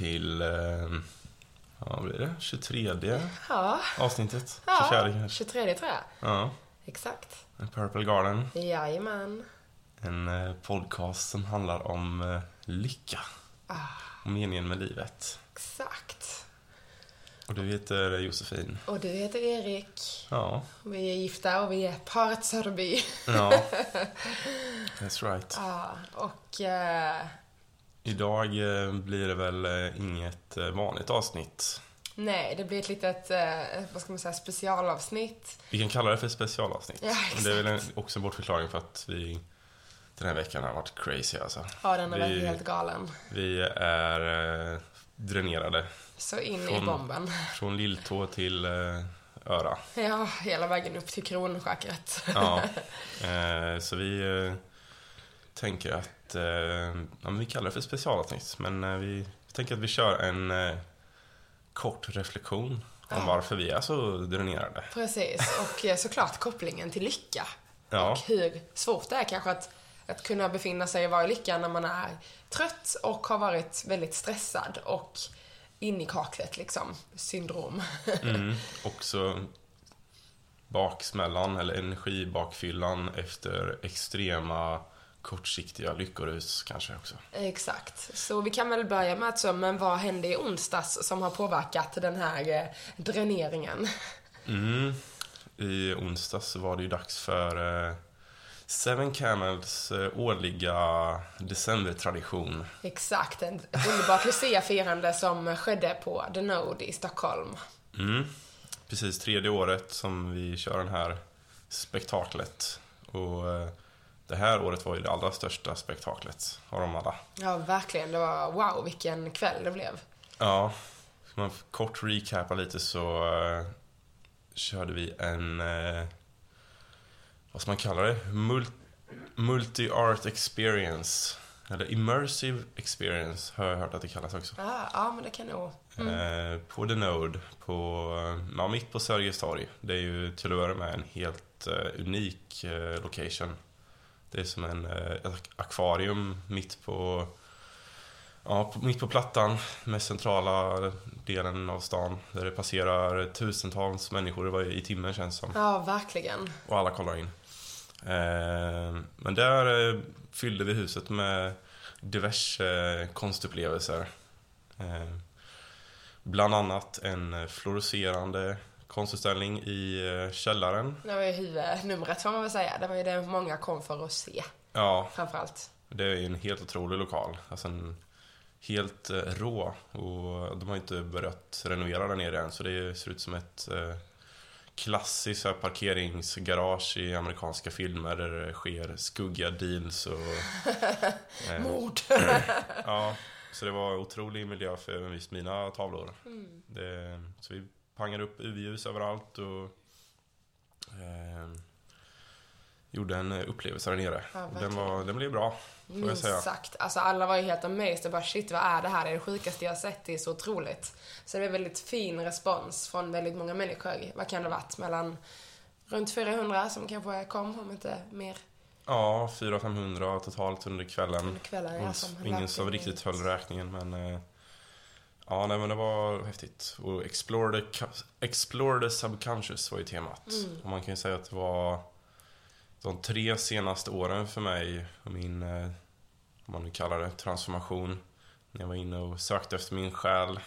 till, eh, ja, vad blir det? 23 Ja, avsnittet? ja 24 kanske? 23 tror jag. Ja, Exakt. Purple Garden. Jajamän. En eh, podcast som handlar om eh, lycka. Och meningen med livet. Exakt. Och du heter Josefin. Och du heter Erik. Ja, Vi är gifta och vi är paret Söderby. ja. That's right. Ja, och eh, Idag eh, blir det väl eh, inget eh, vanligt avsnitt. nej, det blir ett litet, vad ska man säga, specialavsnitt. Vi kan kalla det för specialavsnitt. Ja, Men det är väl också en bortförklaring för att vi den här veckan har varit crazy alltså. Ja, den har Vi- varit helt galen. Vi är eh, dränerade. Så in i Från- bomben. Från lilltå till eh, öra. Ja, hela vägen upp till kronchakrat. Ja. Eh, så vi tänker att, eh, ja, men vi kallar det för specialavsnitt. Men eh, vi tänker att vi kör en eh, kort reflektion om varför vi är så dränerade. Precis, och såklart kopplingen till lycka. Ja. Och hur svårt det är kanske att, att kunna befinna sig och vara i lycka när man är trött och har varit väldigt stressad och in i kaklet liksom, syndrom. Mm. Också baksmällan eller energibakfyllan efter extrema kortsiktiga lyckorus kanske också. Exakt. Så vi kan väl börja med att så, men vad hände i onsdags som har påverkat den här eh, dräneringen? Mm. I onsdags var det ju dags för eh, Seven Camels eh, årliga decembertradition. Exakt, en- underbart Lucia-firande som skedde på The Node i Stockholm. Mm. Precis tredje året som vi kör den här spektaklet. Och det här året var ju det allra största spektaklet av dem alla. Ja, verkligen. Det var wow, vilken kväll det blev. Ja, ska man kort recapa lite så eh, körde vi en, eh, vad ska man kalla det? Mul- Multi-art experience. Eller immersive experience har jag hört att det kallas också. Ja, ja men det kan nog... Eh, på The Node, på, ja, mitt på Sergels torg. Det är ju till att börja med en helt unik location. Det är som en, eh, akvarium mitt på, ja, på, mitt på plattan med centrala delen av stan. Där det passerar tusentals människor i timmen känns som. Ja, verkligen. Och alla kollar in. Eh, men där eh, fyllde vi huset med diverse konstupplevelser. Bland annat en fluorescerande konstutställning i eh, källaren. Det var ju huvudnumret får man väl säga. Det var ju det många kom för att se, Ja, framförallt. det är en helt otrolig lokal. Alltså en helt eh, rå. Och de har inte börjat renovera där nere än. Så det ser ut som ett eh, klassiskt parkeringsgarage i amerikanska filmer där det sker skuggiga deals och... eh, Mord. ja, så det var otrolig miljö för just mina tavlor. Det, så vi pangade upp UV-ljus överallt och eh, gjorde en upplevelse där nere. Ja, den, var, den blev bra, får jag Minst säga. sagt. Alltså alla var ju helt amazed och bara shit vad är det här? Det är det sjukaste jag har sett. Det är så otroligt. Så det var väldigt fin respons från väldigt många människor. Vad kan det ha varit? Mellan runt 400 som kanske kom, om inte mer. Ja, 400-500 totalt under kvällen. Under kvällen, ja, som ingen som riktigt höll räkningen, men... Ja, nej, men det var häftigt. Och Explore the, Explore the Subconscious var ju temat. Mm. Och man kan ju säga att det var de tre senaste åren för mig och min, eh, om man nu kallar det, transformation. När jag var inne och sökte efter min själ.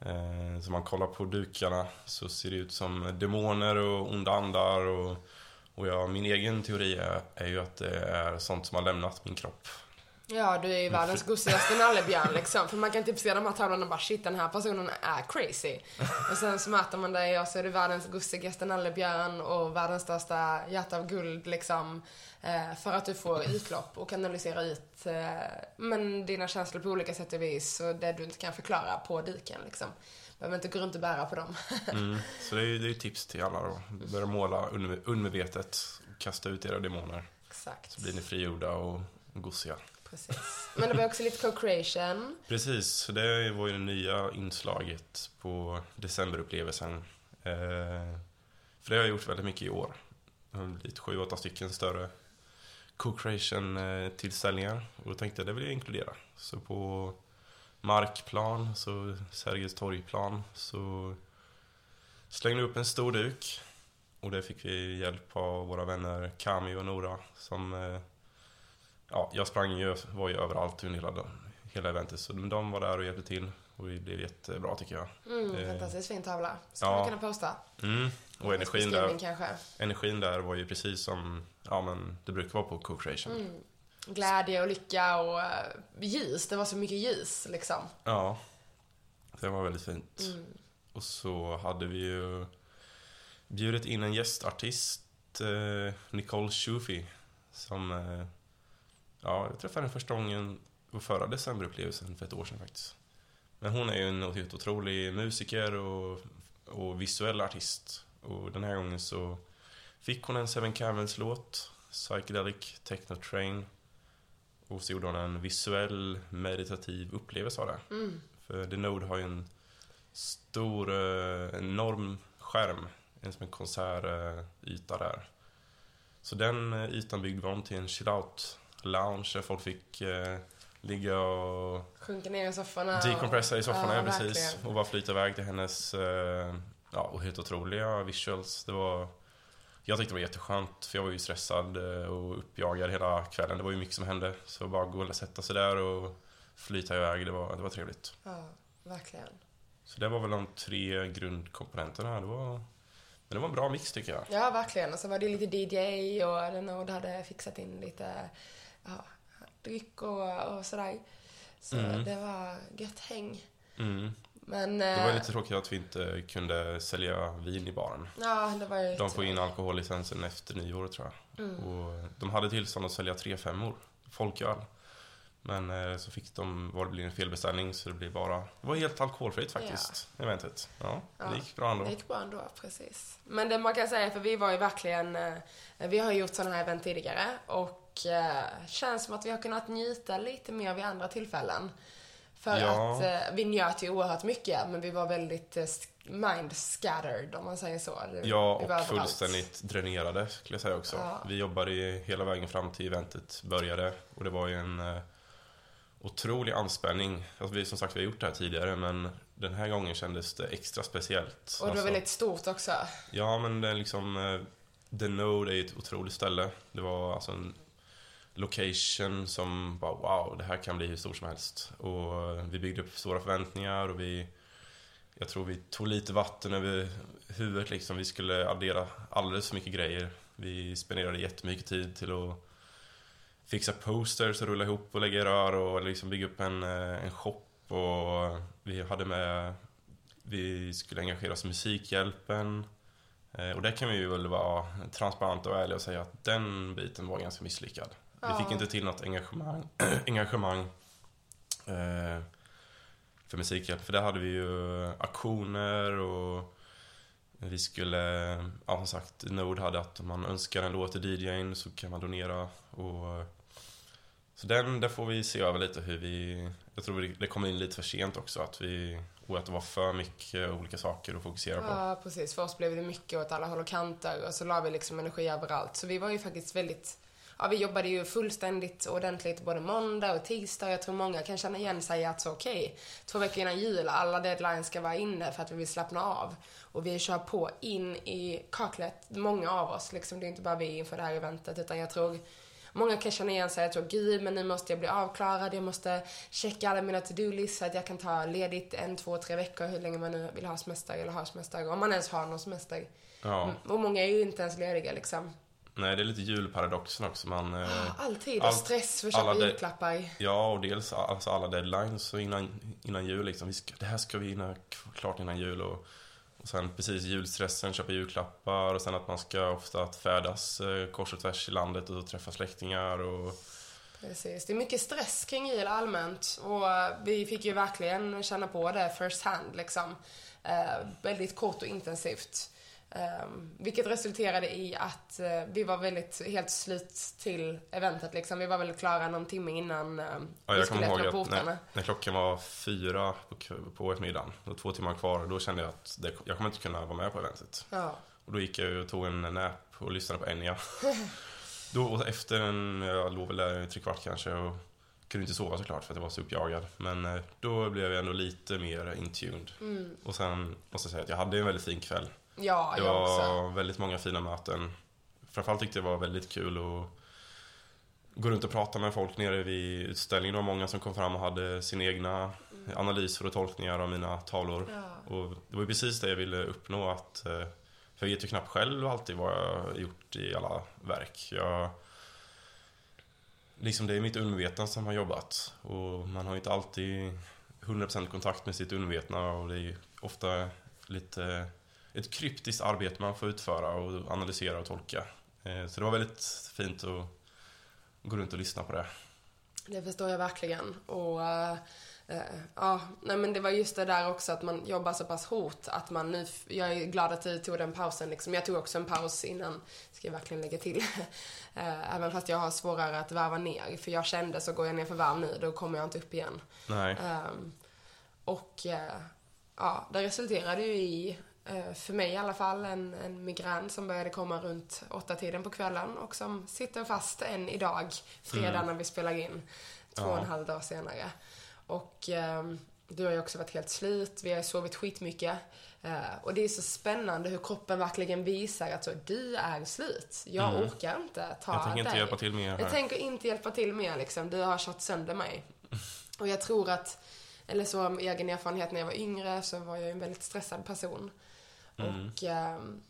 Eh, Så man kollar på dukarna så ser det ut som demoner och onda andar och, och ja, min egen teori är, är ju att det är sånt som har lämnat min kropp. Ja, du är ju världens gossigaste nallebjörn liksom. För man kan typ se de här tavlorna och bara shit den här personen är crazy. Och sen så möter man dig och så är du världens gossigaste nallebjörn och världens största hjärta av guld liksom. Eh, för att du får utlopp och kanalisera ut eh, men dina känslor på olika sätt och vis och det du inte kan förklara på duken liksom. Behöver inte gå runt och bära på dem. Mm. Så det är ju tips till alla då. Börja måla underme- undermedvetet. Kasta ut era demoner. Exakt. Så blir ni frigjorda och gosiga. Precis. Men det var också lite co-creation. Precis, det var ju det nya inslaget på decemberupplevelsen. Eh, för det har jag gjort väldigt mycket i år. Det har blivit sju, åtta stycken större co-creation-tillställningar. Eh, och då tänkte jag det vill jag inkludera. Så på Markplan, så Sergels torgplan, så slängde vi upp en stor duk. Och det fick vi hjälp av våra vänner Kami och Nora som... Eh, Ja, jag sprang ju, var ju överallt under hela, hela eventet. Så de var där och hjälpte till. Och det blev jättebra tycker jag. Mm, Eh, fantastiskt fin tavla. Ska ja. kunna posta? Mm. Och energin där, kanske. energin där var ju precis som ja, men det brukar vara på co-creation. Mm. Glädje och lycka och eh, ljus. Det var så mycket ljus liksom. Ja, det var väldigt fint. Mm. Och så hade vi ju bjudit in en gästartist, eh, Nicole Shufi, som... Eh, ja, jag träffade henne första gången på förra decemberupplevelsen för ett år sedan faktiskt. Men hon är ju en helt otrolig musiker och, och visuell artist. Och den här gången så fick hon en Seven Camels-låt, Psychedelic Techno Train. Och så gjorde hon en visuell meditativ upplevelse av det. Mm. För The Node har ju en stor, eh, enorm skärm. En som en konsertyta där. Så den eh, ytan byggde vi om till en chill-out lounge där folk fick eh, ligga och Sjunker ner i sofforna. decompressa i soffan, Ja, precis. verkligen. Och bara flyta iväg till hennes, eh, ja, och helt otroliga visuals. Det var, jag tyckte det var jätteskönt, för jag var ju stressad eh, och uppjagad hela kvällen. Det var ju mycket som hände. Så bara gå och sätta sig där och flyta iväg, det var, det var trevligt. Ja, verkligen. Så det var väl de tre grundkomponenterna. Det var, men det var en bra mix tycker jag. Ja, verkligen. Och så var det lite DJ och Node hade fixat in lite ja, dryck och, och sådär. Så Mm. det var gött häng. Mm. Men... Det var eh, lite tråkigt att vi inte kunde sälja vin i baren. Ja, det var ju... De får in alkohollicensen efter nyår tror jag. Mm. Och de hade tillstånd att sälja 3-5 folköl. Men eh, så fick de, var det blev en felbeställning så det blev bara, det var helt alkoholfritt faktiskt, eventet. Ja, Ja, det gick bra ändå. Det gick bra ändå, precis. Men det man kan säga, för vi var ju verkligen, eh, vi har gjort sådana här event tidigare och eh, känns som att vi har kunnat njuta lite mer vid andra tillfällen. För Ja. att eh, vi njöt ju oerhört mycket, men vi var väldigt eh, mind scattered om man säger så. Ja, och överallt. fullständigt dränerade skulle jag säga också. Ja. Vi jobbade ju hela vägen fram till eventet började och det var ju en eh, otrolig anspänning. Alltså vi, som sagt, vi har gjort det här tidigare men den här gången kändes det extra speciellt. Och det var Alltså- väldigt stort också. Ja, men det är liksom... eh, The Node är ett otroligt ställe. Det var alltså en location som bara wow, det här kan bli hur stort som helst. Och eh, vi byggde upp stora förväntningar och vi... Jag tror vi tog lite vatten över huvudet liksom. Vi skulle addera alldeles för mycket grejer. Vi spenderade jättemycket tid till att fixa posters och rulla ihop och lägga i rör och liksom bygga upp en, eh, en shop. Och vi hade med... Vi skulle engagera oss i Musikhjälpen. Eh, Och där kan vi ju väl vara transparenta och ärliga och säga att den biten var ganska misslyckad. Vi fick Ja. inte till något engagemang, engagemang eh, för Musikhjälp. För där hade vi ju aktioner och vi skulle, ja som sagt, Nord hade att om man önskar en låt till DJn så kan man donera. Och, så den, där får vi se över lite hur vi, jag tror det kom in lite för sent också att vi, och att det var för mycket olika saker att fokusera på. Ja, precis. För oss blev det mycket åt alla håll och kanter och så la vi liksom energi överallt. Så vi var ju faktiskt väldigt, ja vi jobbade ju fullständigt ordentligt både måndag och tisdag. Jag tror många kan känna igen sig i att så okej, två veckor innan jul, alla deadlines ska vara inne för att vi vill slappna av. Och vi kör på in i kaklet, många av oss liksom. Det är inte bara vi inför det här eventet utan jag tror Många kan känna igen sig, jag tror gud men nu måste jag bli avklarad, jag måste checka alla mina to-do-lists så att jag kan ta ledigt en, två, tre veckor hur länge man nu vill ha semester eller ha semester, om man ens har någon semester. Ja. Mm, Och många är ju inte ens lediga liksom. Nej, det är lite julparadoxen också. Man, eh, Alltid, allt- och stress för att köpa julklappar. ja, och dels alltså alla deadlines innan, innan jul. Liksom, vi ska, det här ska vi hinna klart innan jul. Och sen precis julstressen, köpa julklappar och sen att man ska ofta färdas eh, kors och tvärs i landet och träffa släktingar. Och, Precis. Det är mycket stress kring jul allmänt och eh, vi fick ju verkligen känna på det first hand liksom. Eh, väldigt kort och intensivt. Eh, vilket resulterade i att eh, vi var väldigt helt slut till eventet liksom. Vi var väl klara någon timme innan eh, ja, vi skulle öppna portarna. när, när klockan var fyra på, på eftermiddagen, och två timmar kvar, då kände jag att det, jag kommer inte kunna vara med på eventet. Ja. Och då gick jag och tog en nap och lyssnade på Enya. Då efter en, jag låg väl där tre kvart kanske och kunde inte sova såklart för att jag var så uppjagad. Men eh, då blev jag ändå lite mer intuned. Mm. Och sen måste jag säga att jag hade en väldigt fin kväll. Ja, Det jag var också. väldigt många fina möten. Framförallt tyckte jag det var väldigt kul att gå runt och prata med folk nere vid utställningen. Det var många som kom fram och hade sina egna analyser och tolkningar av mina tavlor. Ja. Och det var precis det jag ville uppnå. Att, eh, för jag vet ju knappt själv alltid vad jag har gjort i alla verk. Jag, liksom det är mitt undervetna som har jobbat. Och man har ju inte alltid 100% kontakt med sitt undervetna. Och det är ju ofta lite ett kryptiskt arbete man får utföra och analysera och tolka. Eh, Så det var väldigt fint att gå runt och lyssna på det. Det förstår jag verkligen. Och eh, eh, ja, nej men det var just det där också att man jobbar så pass hårt att man nu, jag är glad att du tog den pausen liksom. Jag tog också en paus innan, ska jag verkligen lägga till. Eh, Även fast jag har svårare att varva ner. För jag kände så går jag ner för varv nu, då kommer jag inte upp igen. Nej, Ehm, och ja, det resulterade ju i, för mig i alla fall, en, en migrän som började komma runt åtta tiden på kvällen och som sitter fast än idag, fredag Mm. när vi spelar in, två och en Ja. halv dag senare. Och ehm, du har ju också varit helt slut, vi har sovit skitmycket. Eh, och det är så spännande hur kroppen verkligen visar att så, du är slut. Jag Mm. orkar inte ta jag tänker inte dig. hjälpa till mer Jag här. tänker inte hjälpa till mer liksom. Du har kört sönder mig. Och jag tror att, eller så av egen erfarenhet när jag var yngre så var jag en väldigt stressad person. Mm. Och ehm,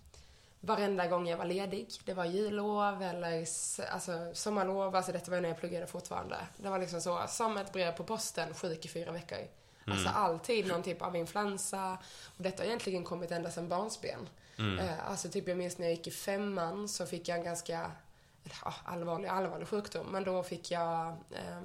varenda gång jag var ledig, det var jullov eller alltså, sommarlov, alltså detta var när jag pluggade fortfarande. Det var liksom så, som ett brev på posten, sjuk i fyra veckor. Alltså alltid någon typ av influensa. Och detta har egentligen kommit ända sedan barnsben. Mm. Eh, alltså typ jag minns när jag gick i femman så fick jag en ganska allvarlig, allvarlig sjukdom. Men då fick jag eh,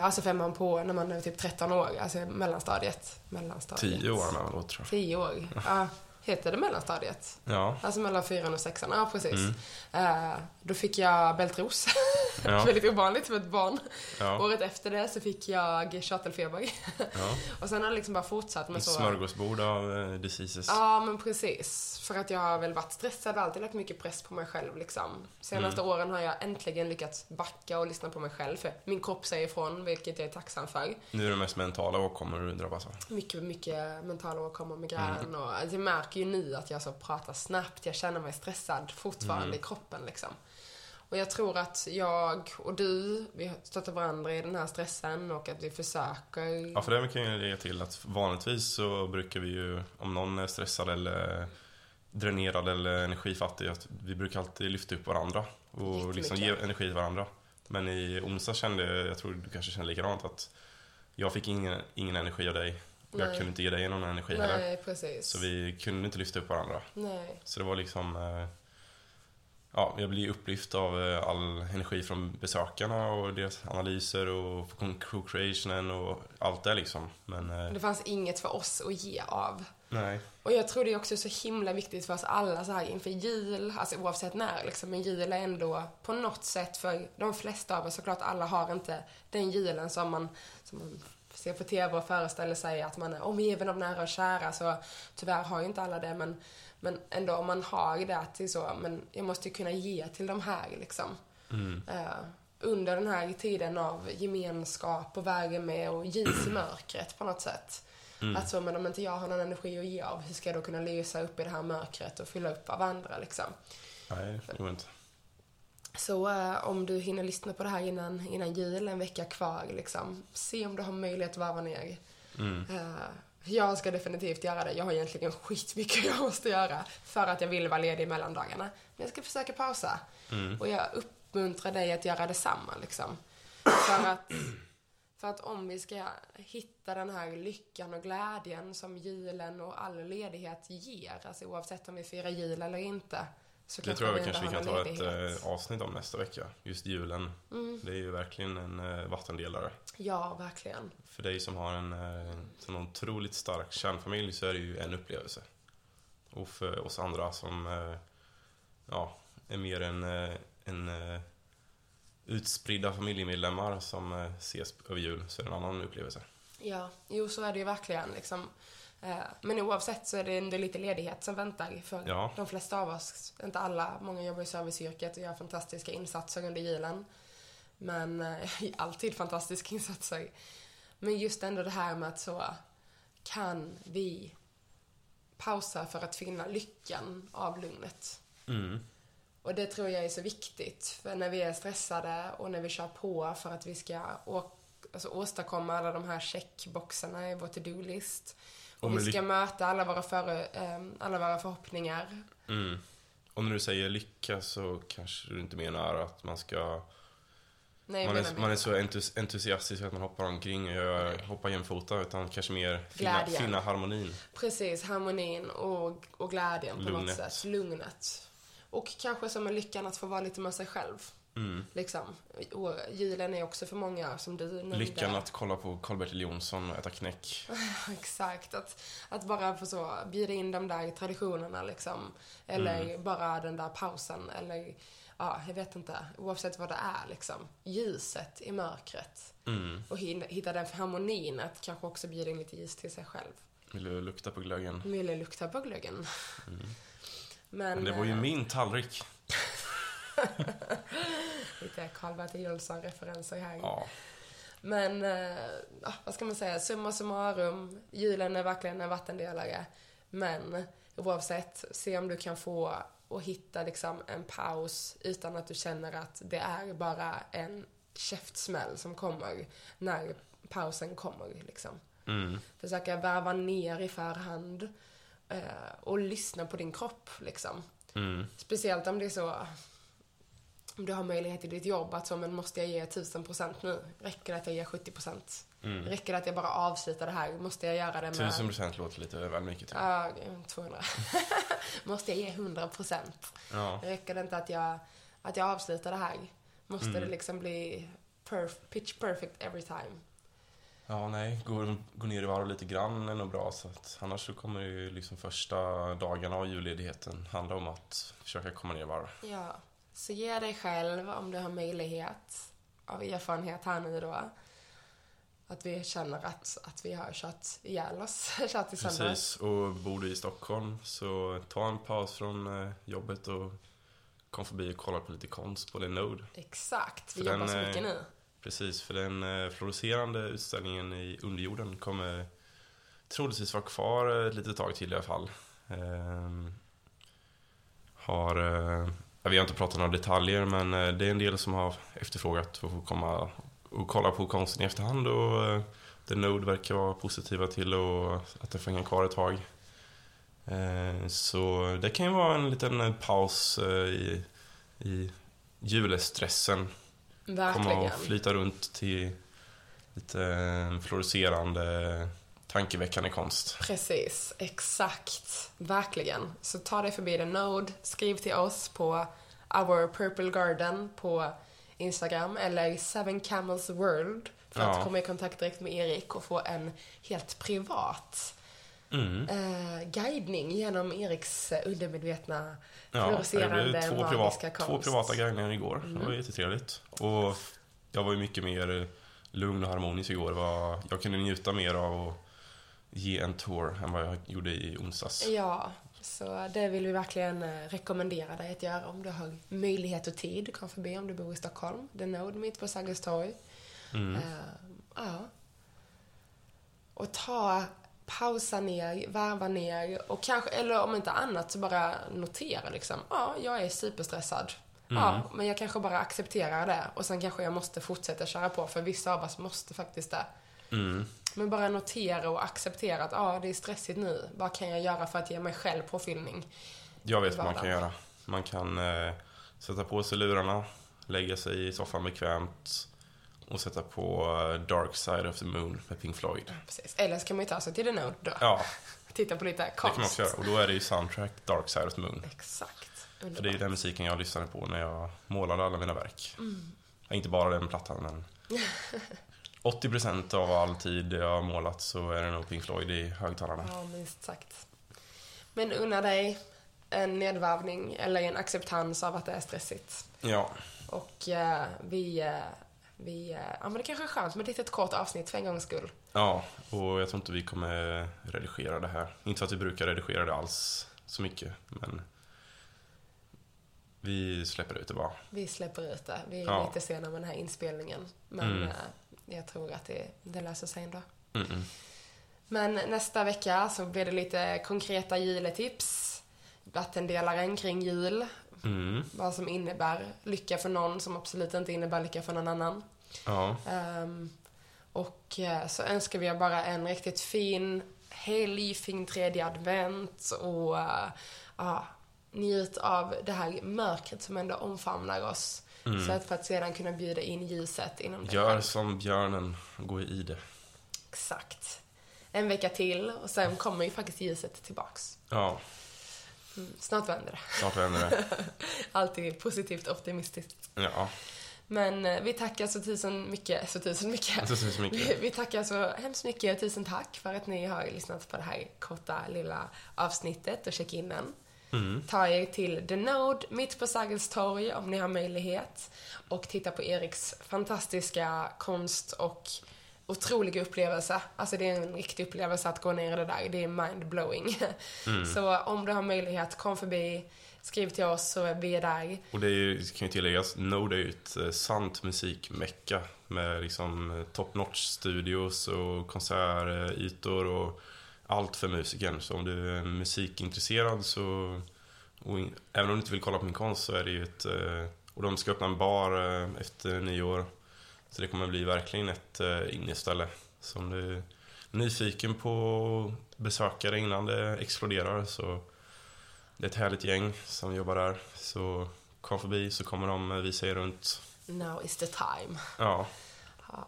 Alltså femman på när man är typ 13 år, alltså mellanstadiet. mellanstadiet. Tio år har jag tror jag. 10 år. Ja, heter det mellanstadiet? Ja, Alltså mellan fyran och sexan, ja precis. Mm. Eh, då fick jag bältros. ja, Väldigt ovanligt för ett barn. ja, Året efter det så fick jag körtelfeber. ja. och sen har det liksom bara fortsatt med så... smörgåsbord av eh, diseases. Ja, men precis. För att jag har väl varit stressad och alltid lagt mycket press på mig själv liksom. Senaste Mm. åren har jag äntligen lyckats backa och lyssna på mig själv. För min kropp säger ifrån, vilket jag är tacksam för. Nu är det mest mentala åkommor du drabbas av. Mycket, mycket mentala åkommor, migrän Mm. och alltså, jag märker ju nu att jag så pratar snabbt. Jag känner mig stressad fortfarande Mm. i kroppen liksom. Och jag tror att jag och du, vi stöttar varandra i den här stressen och att vi försöker Ja, för det kan jag lägga till att vanligtvis så brukar vi ju, om någon är stressad eller dränerad eller energifattig, att vi brukar alltid lyfta upp varandra och liksom ge energi till varandra. Men i onsdag kände jag, jag tror du kanske känner likadant, att jag fick ingen, ingen energi av dig och jag kunde inte ge dig någon energi heller. Nej, precis. Så vi kunde inte lyfta upp varandra. Nej. Så det var liksom... Ja, jag blir upplyft av eh, all energi från besökarna och deras analyser och co-creationen och allt det liksom. Men eh, Det fanns inget för oss att ge av. nej. Och jag tror det är också så himla viktigt för oss alla så här inför jul, alltså oavsett när liksom, men jul är ändå på något sätt för de flesta av oss, såklart alla har inte den julen som man, som man ser på TV och föreställer sig att man är omgiven av nära och kära, så tyvärr har ju inte alla det, men, men ändå om man har det att det är så, men jag måste ju kunna ge till de här liksom. Mm. Eh, under den här tiden av gemenskap och värme och ljus i mörkret på något sätt. Mm. Att så, men om inte jag har någon energi att ge av, hur ska jag då kunna lysa upp i det här mörkret och fylla upp av andra liksom? Nej, det går inte. Så eh, om du hinner lyssna på det här innan, innan jul, en vecka kvar liksom, se om du har möjlighet att varva ner. Mm. Eh, jag ska definitivt göra det. Jag har egentligen skitmycket jag måste göra för att jag vill vara ledig mellan dagarna. Men jag ska försöka pausa. Mm. Och jag uppmuntrar dig att göra detsamma liksom. För att, för att om vi ska hitta den här lyckan och glädjen som julen och all ledighet ger, alltså oavsett om vi firar jul eller inte, så Det tror jag kanske vi kan ta ett ledighet. eh, avsnitt om nästa vecka. Just julen. Mm. Det är ju verkligen en eh, vattendelare. Ja, verkligen. För dig som har en eh, sån otroligt stark kärnfamilj så är det ju en upplevelse. Och för oss andra som eh, ja, är mer en, eh, en eh, utspridda familjemedlemmar som eh, ses över jul så är det en annan upplevelse. Ja, jo så är det ju verkligen liksom. Eh, Men oavsett så är det ändå lite ledighet som väntar för Ja. de flesta av oss. Inte alla, många jobbar i serviceyrket och gör fantastiska insatser under julen. Men eh, alltid fantastiska insatser. Men just ändå det här med att så kan vi pausa för att finna lyckan av lugnet. Mm. Och det tror jag är så viktigt. För när vi är stressade och när vi kör på för att vi ska å- alltså åstadkomma alla de här checkboxarna i vår to-do-list. Och vi ska möta alla våra, före, ehm, alla våra förhoppningar. Mm. Och när du säger lycka så kanske du inte menar att man ska... Nej, Man är, man är så entus, entusiastisk att man hoppar omkring och gör, hoppar jämfota utan kanske mer finna, finna harmonin. Precis, harmonin och, och glädjen på Lugnet. något sätt. Lugnet. Och kanske som en lyckan att få vara lite med sig själv. Mm. Liksom. Och julen är också för många, som du nämnde. Lyckan att kolla på Karl-Bertil Jonsson och äta knäck. Exakt, att, att bara få så bjuda in de där traditionerna liksom. Eller Mm. bara den där pausen eller ja, jag vet inte. Oavsett vad det är liksom. Ljuset i mörkret. Mm. Och hitta den harmonin att kanske också bjuda in lite ljus till sig själv. Vill du lukta på glöggen? Ville lukta på glöggen. Men, Mm. Men det var ju eh, min tallrik. Lite Karl-Bertil Jonsson-referenser här. Ja. Men, eh, vad ska man säga, summa summarum, julen är verkligen en vattendelare. Men oavsett, se om du kan få och hitta liksom en paus utan att du känner att det är bara en käftsmäll som kommer när pausen kommer. Liksom. Mm. Försöka värva ner i förhand eh, och lyssna på din kropp. Liksom. Mm. Speciellt om det är så om du har möjlighet i ditt jobb att så, men måste jag ge 1000% nu? Räcker det att jag ger 70%? Mm. Räcker det att jag bara avslutar det här? Måste jag göra det med... Tusen procent låter lite väl mycket till. Ja, 200. måste jag ge 100%? Ja. Räcker det inte att jag, att jag avslutar det här? Måste Mm. det liksom bli perf- pitch perfect every time? Ja, nej. Gå, gå ner i varv lite grann är nog bra. Så att, annars så kommer ju liksom första dagarna av julledigheten handla om att försöka komma ner i varv. Ja. Så ge dig själv, om du har möjlighet, av erfarenhet här nu då, att vi känner att, att vi har kört ihjäl oss, kört i sönder. Precis. Och bor du i Stockholm så ta en paus från eh, jobbet och kom förbi och kolla på lite konst på The Node. Exakt, vi För jobbar den, så eh, mycket nu. Precis, för den eh, fluorescerande utställningen i underjorden kommer troligtvis vara kvar ett litet tag till i alla fall. Ehm, har, eh, vi har inte pratat några detaljer men eh, det är en del som har efterfrågat att få komma och kolla på konsten i efterhand och eh, The Node verkar vara positiva till och att det får hänga kvar ett tag. Eh, så det kan ju vara en liten paus i, i julestressen komma Verkligen. och flyta runt till lite fluorescerande, tankeväckande konst. Precis, exakt. Verkligen. Så ta dig förbi The Node, skriv till oss på Our Purple Garden på Instagram eller Seven Camels World för Ja. att komma i kontakt direkt med Erik och få en helt privat Mm. eh, guidning genom Eriks eh, undermedvetna Ja, fluorescerande två, magiska privat, konst. Mm. två privata guidningar igår. Det var jättetrevligt. Och jag var ju mycket mer lugn och harmonisk igår. Jag kunde njuta mer av ge en tour än vad jag gjorde i onsdags. Ja, så det vill vi verkligen eh, rekommendera dig att göra om du har möjlighet och tid. Kom förbi om du bor i Stockholm. The Node mitt på Sergels torg. Mm. Eh, ja. Och ta, pausa ner, varva ner och kanske, eller om inte annat så bara notera liksom. Ja, jag är superstressad. Ja, men jag kanske bara accepterar det och sen kanske jag måste fortsätta köra på för vissa av oss måste faktiskt det. Mm. Men bara notera och acceptera att ja, det är stressigt nu. Vad kan jag göra för att ge mig själv påfyllning? Jag vet vad man kan göra. Man kan eh, sätta på sig lurarna, lägga sig i soffan bekvämt och sätta på eh, Dark Side of the Moon med Pink Floyd. Precis. Eller så kan man ju ta sig till The Node då. Ja, Titta på lite det konst. kan man också göra. Och då är det ju soundtrack Dark Side of the Moon. Exakt. För det är ju Underbart. den musiken jag lyssnade på när jag målade alla mina verk. Mm. Inte bara den plattan, men 80% av all tid jag har målat så är det nog Pink Floyd i högtalarna. Ja, minst sagt. Men unna dig en nedvarvning eller en acceptans av att det är stressigt. Ja, Och eh, vi, eh, vi, eh, ja men det kanske är skönt med ett litet kort avsnitt för en gångs skull. Ja, och jag tror inte vi kommer redigera det här. Inte för att vi brukar redigera det alls så mycket, men vi släpper ut det bara. Vi släpper ut det. Vi är Ja. lite sena med den här inspelningen. Men Mm. Jag tror att det, det löser sig ändå. Mm-mm. Men nästa vecka så blir det lite konkreta juletips. Vattendelaren kring jul. Mm. Vad som innebär lycka för någon som absolut inte innebär lycka för någon annan. Ja, Ehm, och eh, så önskar vi er bara en riktigt fin helg, fin tredje advent och eh, ja, njut av det här mörkret som ändå omfamnar oss. Så att för att sedan kunna bjuda in ljuset inom dig gör som björnen, gå i det. Exakt. En vecka till och sen kommer ju faktiskt ljuset tillbaks. Ja, Mm, snart vänder det. snart vänder det. Alltid positivt optimistiskt. Ja, Men eh, vi tackar så tusen mycket, så tusen mycket. så Vi, mycket. vi tackar så hemskt mycket. Tusen tack för att ni har lyssnat på det här korta lilla avsnittet och check-inen. Mm. Ta er till The Node mitt på Sergels torg om ni har möjlighet. Och titta på Eriks fantastiska konst och otroliga upplevelse. Alltså det är en riktig upplevelse att gå ner i det där. Det är mind-blowing. Så om du har möjlighet, kom förbi. Skriv till oss så är vi där. Och det är ju, kan ju tilläggas, Node är ju ett eh, sant musikmecka med liksom eh, top notch studios och konsertytor och allt för musikern. Så om du är musikintresserad så, och in, även om du inte vill kolla på min konst så är det ju ett, eh, och de ska öppna en bar eh, efter nyår. Så det kommer bli verkligen ett eh, inneställe. Så om du är nyfiken på att besöka det innan det exploderar så det är ett härligt gäng som jobbar där. Så kom förbi så kommer de visa er runt. Now is the time. Ja, Ja.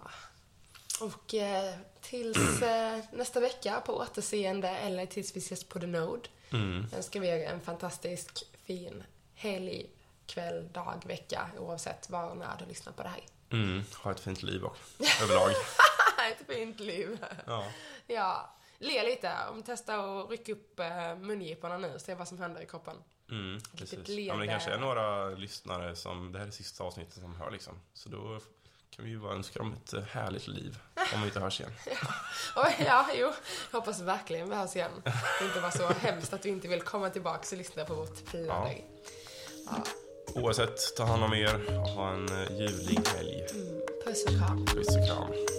Och eh, tills eh, nästa vecka på återseende eller tills vi ses på The Node mm. önskar vi er en fantastisk fin helg, kväll, dag, vecka oavsett var och när du lyssnar på det här. Mm. ha ett fint liv och överlag. Ett fint liv. Ja. Ja, le lite. Om testa att rycka upp eh, mungiporna nu, se vad som händer i kroppen. Mm, precis. Ja, men det kanske är några lyssnare som, det här är sista avsnittet som hör liksom. Så då kan vi ju bara önska dem ett eh, härligt liv. Om vi inte hörs igen. Och, ja, jo. Jag hoppas verkligen vi hörs igen. Det inte var så hemskt att du inte vill komma tillbaka och lyssna på vårt firande. Ja. Oavsett, ta hand om er och ha en eh, ljuvlig helg. Puss och kram. Puss och kram.